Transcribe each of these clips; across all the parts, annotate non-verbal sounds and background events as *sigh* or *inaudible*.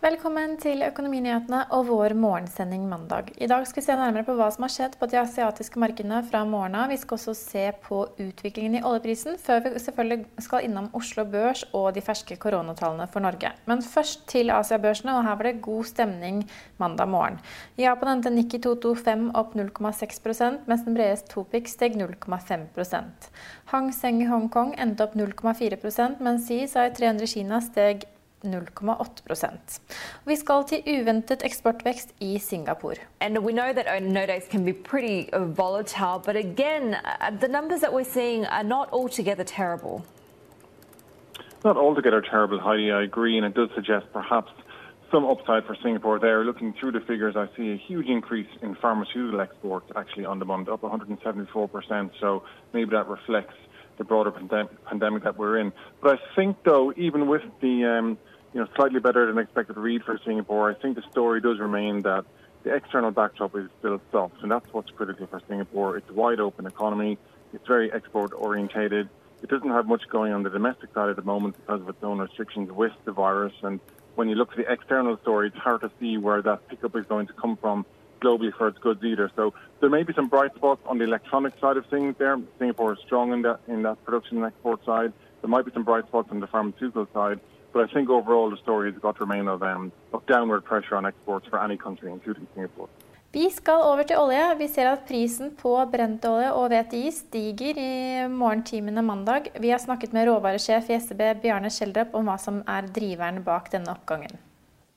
Velkommen til Økonominyhetene og vår morgensending mandag. I dag skal vi se nærmere på hva som har skjedd på de asiatiske markedene fra morgenen av. Vi skal også se på utviklingen i oljeprisen, før vi selvfølgelig skal innom Oslo Børs og de ferske koronatallene for Norge. Men først til Asiabørsene, og her var det god stemning mandag morgen. Japan endte Nikki 225 opp 0,6 mens den bredeste Topic steg 0,5 Hang Seng i Hongkong endte opp 0,4% mens CSI 300 Kina steg 0,8 Vi skal til uventet eksportvekst i Singapore. And we know that no days can be pretty volatile, but again, uh, the numbers that we're seeing are not altogether terrible. Not altogether terrible, Heidi. I agree, and it does suggest perhaps some upside for Singapore there. Looking through the figures, I see a huge increase in pharmaceutical exports actually on the month, up 174%. So maybe that reflects the broader pandem pandemic that we're in. But I think, though, even with the um, you know, slightly better than expected read for Singapore. I think the story does remain that the external backdrop is still soft, and that's what's critical for Singapore. It's a wide open economy. It's very export orientated. It doesn't have much going on the domestic side at the moment because of its own restrictions with the virus. And when you look at the external story, it's hard to see where that pickup is going to come from globally for its goods either. So there may be some bright spots on the electronic side of things there. Singapore is strong in that in that production and export side. There might be some bright spots on the pharmaceutical side. But I think overall the story has got to remain of, um, of downward pressure on exports for any country, including Singapore. Vi skal over til olje. Vi ser at prisen på brentolje og VTI stiger i morgentimene mandag. Vi har snakket med råvaresjef i SEB Bjarne Schjelderup om hva som er driveren bak denne oppgangen.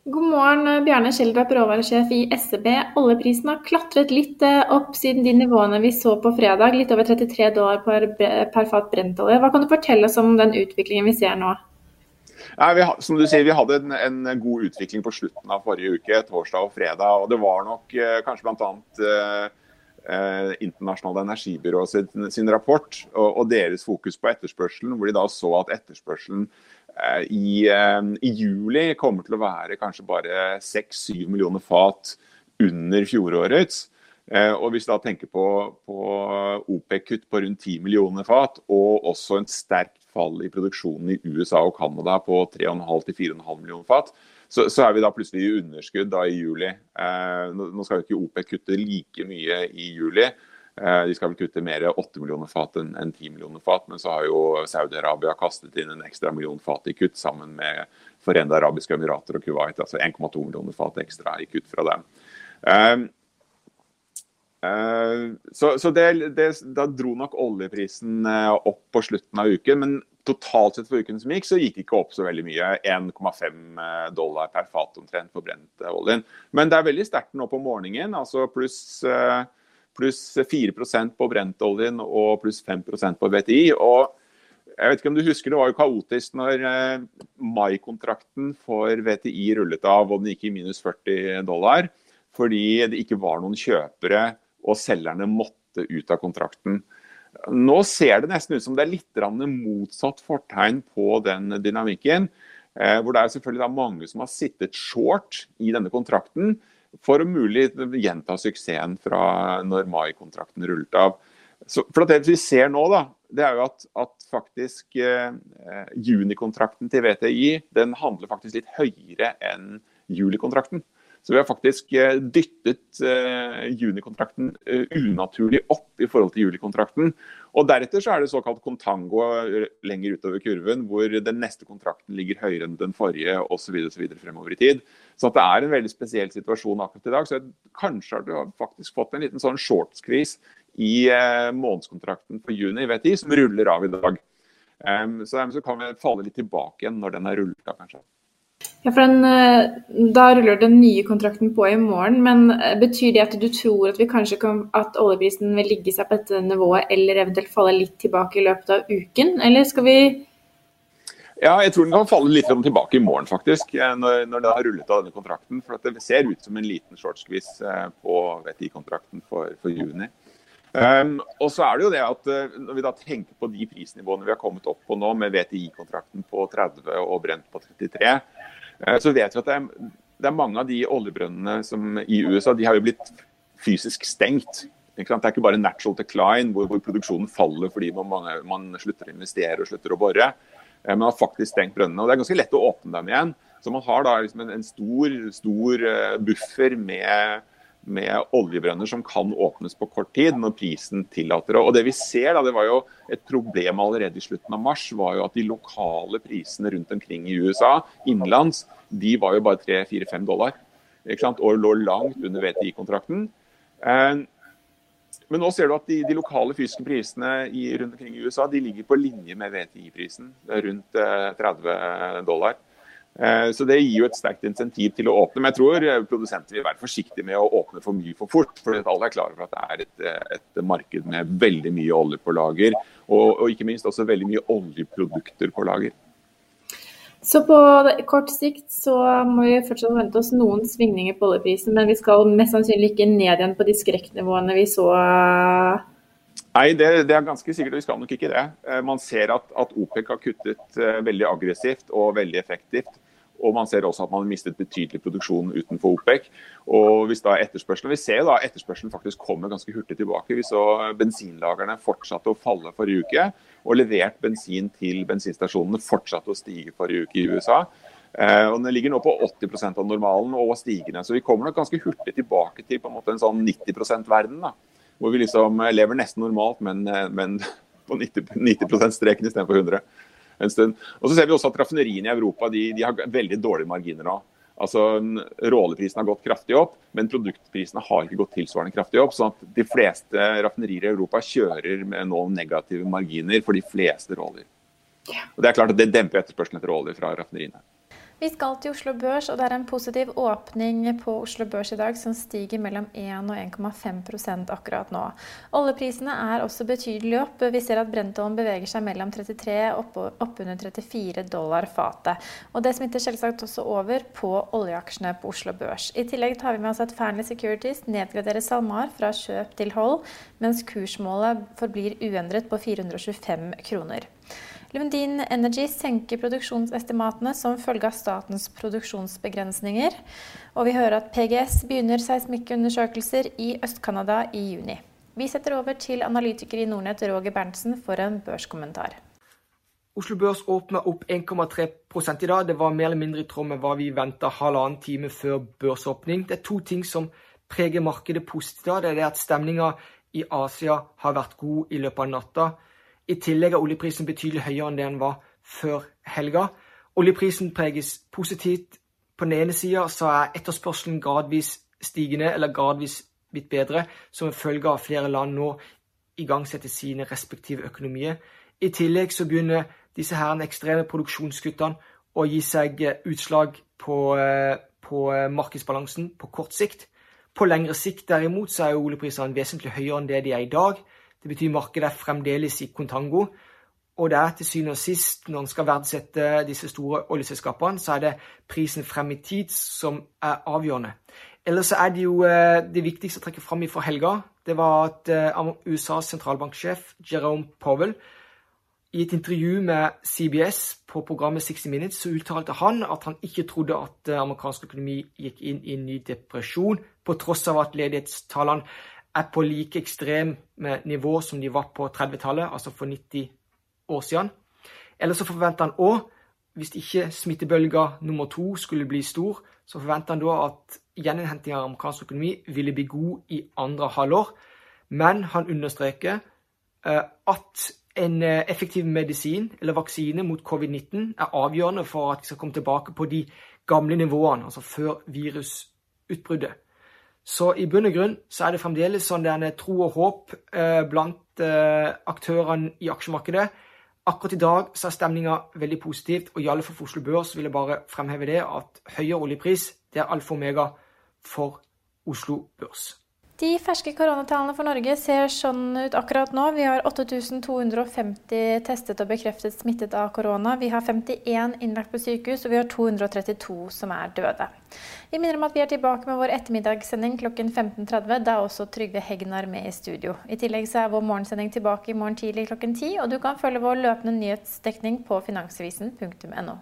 God morgen, Bjarne Schjelderup, råvaresjef i SEB. Oljeprisen har klatret litt eh, opp siden de nivåene vi så på fredag, litt over 33 dollar per, per fat brentolje. Hva kan du fortelle oss om den utviklingen vi ser nå? Ja, vi, som du sier, vi hadde en, en, god utvikling på slutten av forrige uke, torsdag og fredag. og Det var nok eh, kanskje bl.a. Eh, eh, Internasjonale energibyrået sin, sin rapport og, og, deres fokus på etterspørselen, hvor de da så at etterspørselen eh, i, eh, i, juli kommer til å være kanskje bare 6-7 millioner fat under fjorårets. Eh, og Hvis vi da tenker på, på OPEC-kutt på rundt 10 millioner fat, og også en sterkt fall i produksjonen i USA og Canada på 3,5-4,5 millioner fat, så, så, er vi da plutselig i underskudd da i juli. Eh, nå skal jo ikke OPEC kutte like mye i juli. Eh, de skal vel kutte mer 8 millioner fat enn en 10 millioner fat, men så har jo Saudi-Arabia kastet inn en ekstra million fat i kutt sammen med Forente arabiske emirater og Kuwait. Altså 1,2 millioner fat ekstra i kutt fra dem. Eh, Eh, så, så det, det, da dro nok oljeprisen eh, opp på slutten av uken. Men totalt sett for uken som gikk, så gikk det ikke opp så veldig mye. 1,5 eh, dollar per fat omtrent for brent oljen. Men det er veldig sterkt nå på morgenen. altså pluss pluss 4% på brentoljen og pluss 5% på VTI. og jeg vet ikke om du husker Det var jo kaotisk når mai-kontrakten for VTI rullet av og den gikk i minus 40 dollar. Fordi det ikke var noen kjøpere og selgerne måtte ut av kontrakten. Nå ser det nesten ut som det er litt motsatt fortegn på den dynamikken. Eh, hvor det er selvfølgelig mange som har sittet short i denne kontrakten for å mulig gjenta suksessen fra når mai-kontrakten rullet av. Så for Det vi ser nå, da, det er jo at, at faktisk eh, junikontrakten til VTI den handler faktisk litt høyere enn julikontrakten. Så vi har faktisk eh, dyttet uh, junikontrakten uh, unaturlig opp i forhold til julikontrakten. Og Deretter så er det såkalt kontango lenger utover kurven, hvor den neste kontrakten ligger høyere enn den forrige osv. fremover i tid. Så det er en veldig spesiell situasjon akkurat i dag. Så kanskje har du faktisk fått en liten sånn shortskvis i månedskontrakten for juni VTI, som ruller av i dag. Um, så dermed så kan vi falle litt tilbake igjen når den er rullet av, kanskje. Ja, for den, eh, Da ruller den nye kontrakten på i morgen, men eh, betyr det at du tror at vi kan, at oljeprisen vil ligge seg på dette nivået, eller eventuelt falle litt tilbake i løpet av uken, eller skal vi ja, jeg tror den kan falle litt tilbake i morgen, faktisk, eh, når, når det har rullet av denne kontrakten. For Det ser ut som en liten shortskviss på VTI-kontrakten for, for, juni. Um, og så er det jo det at Når vi da tenker på de prisnivåene vi har kommet opp på nå, med VTI-kontrakten på 30 og brent på 33, Eh, så vet vi at det er, det er mange av de oljebrønnene som i USA de har jo blitt fysisk stengt. Det er ikke bare natural decline, hvor, hvor produksjonen faller fordi man, man, slutter å investere og slutter å bore. Eh, man har faktisk stengt brønnene. og Det er ganske lett å åpne dem igjen. Så man har da liksom en, en stor, stor eh, buffer med med oljebrønner som kan åpnes på kort tid når prisen tillater det. Og det vi ser da, det var jo Et problem allerede i slutten av mars var jo at de lokale prisene rundt omkring i USA innenlands, de var jo bare 3-4-5 dollar. Ikke sant? Og lå langt under VTI-kontrakten. Eh, men nå ser du at de, de lokale fysiske prisene i, rundt omkring i USA de ligger på linje med VTI-prisen. Rundt 30 eh, dollar. Eh, så Det gir jo et sterkt insentiv til å åpne. Men jeg tror eh, produsenter vil være forsiktige med å åpne for mye for fort. for Alle er klare for at det er et, eh, et marked med veldig mye olje på lager. Og, og, ikke minst også veldig mye oljeprodukter på lager. Så på kort sikt så må vi fortsatt vente oss noen svingninger på oljeprisen, men vi skal mest sannsynlig ikke ned igjen på de skrekknivåene vi så Nei, det, det, er ganske sikkert. Vi skal nok ikke det. Man ser at, at OPEC har kuttet veldig aggressivt og veldig effektivt. Og man ser også at man har mistet betydelig produksjon utenfor OPEC. Og hvis da etterspørselen, Vi ser da etterspørselen faktisk kommer ganske hurtig tilbake. Vi så bensinlagrene fortsatte å falle forrige uke. Og levert bensin til bensinstasjonene fortsatte å stige forrige uke i USA. Eh, og Den ligger nå på 80% av normalen og stigende. Så vi kommer nok ganske hurtig tilbake til på en måte en sånn 90 %-verden. da, Hvor vi liksom lever nesten normalt, men, eh, men *laughs* på 90, 90 %-streken istedenfor 100 en stund. Og så ser vi også at Raffineriene i Europa de, de har veldig dårlige marginer nå. Altså, Råoljeprisen har gått kraftig opp, men produktprisene har ikke gått tilsvarende kraftig opp. sånn at De fleste raffinerier i Europa kjører med nå negative marginer for de fleste råoljer. Og Det er klart at det demper etterspørselen etter råolje fra raffineriene. Vi skal til Oslo Børs, og det er en positiv åpning på Oslo Børs i dag som stiger mellom 1 og 1,5% akkurat nå. Oljeprisene er også betydelig opp. Vi ser at Brentollen beveger seg mellom 33 og oppunder 34 dollar fatet. Og det smitter selvsagt også over på oljeaksjene på Oslo Børs. I tillegg tar vi med oss at Fearnley Securities nedgraderer SalMar fra kjøp til hold, mens kursmålet forblir uendret på 425 kroner. Lundin Energy senker produksjonsestimatene som følge av statens produksjonsbegrensninger. Og vi hører at PGS begynner seismikkundersøkelser i Øst-Canada i juni. Vi setter over til analytiker i Nordnett Roger Berntsen for en børskommentar. Oslo Børs åpna opp 1,3 i dag. Det var mer eller mindre i tråd med hva vi venta halvannen time før børsåpning. Det er to ting som preger markedet positivt. Det er det at stemninga i Asia har vært god i løpet av natta. I tillegg er oljeprisen betydelig høyere enn det den var før helga. Oljeprisen preges positivt. På den ene sida er etterspørselen gradvis stigende, eller gradvis blitt bedre, som en følge av flere land nå igangsetter sine respektive økonomier. I tillegg så begynner disse her ekstreme produksjonskuttene å gi seg utslag på, eh, på markedsbalansen på kort sikt. På lengre sikt derimot så er oljeprisene vesentlig høyere enn det de er i dag. Det betyr markedet er fremdeles i kontango. Og det er til syvende og sist, når en skal verdsette disse store oljeselskapene, så er det prisen frem i tid som er avgjørende. Ellers er det jo eh, det viktigste å trekke fram fra helga. Det var at eh, USAs sentralbanksjef Jerome Powell i et intervju med CBS på programmet 60 Minutes så uttalte han at han ikke trodde at eh, amerikansk økonomi gikk inn i en ny depresjon, på tross av at ledighetstallene er på like ekstreme nivå som de var på 30-tallet, altså for 90 år siden. Eller så forventer han òg hvis ikke smittebølga nummer to skulle bli stor, så forventer han da at gjeninnhentinga av amerikansk økonomi ville bli god i andre halvår. Men han understreker eh, at en eh, effektiv medisin eller vaksine mot covid-19 er avgjørende for at vi skal komme tilbake på de gamle nivåene, altså før virusutbruddet. Så i bunn og grunn så er det fremdeles sånn det tro og håp eh, blant eh, aktørene i aksjemarkedet. Akkurat i dag så er stemninga veldig positivt, og i alle for Oslo Børs vil jeg bare fremheve det at høyere oljepris det er alfa og omega for Oslo Børs. De ferske koronatallene for Norge ser sånn ut akkurat nå. Vi har 8250 testet og bekreftet smittet av korona. Vi har 51 innlagt på sykehus, og vi har 232 som er døde. Vi minner om at vi er tilbake med vår ettermiddagssending klokken 15.30. Da er også Trygve Hegnar med i studio. I tillegg så er vår morgensending tilbake i morgen tidlig klokken 10, og du kan følge vår løpende nyhetsdekning på finansavisen.no.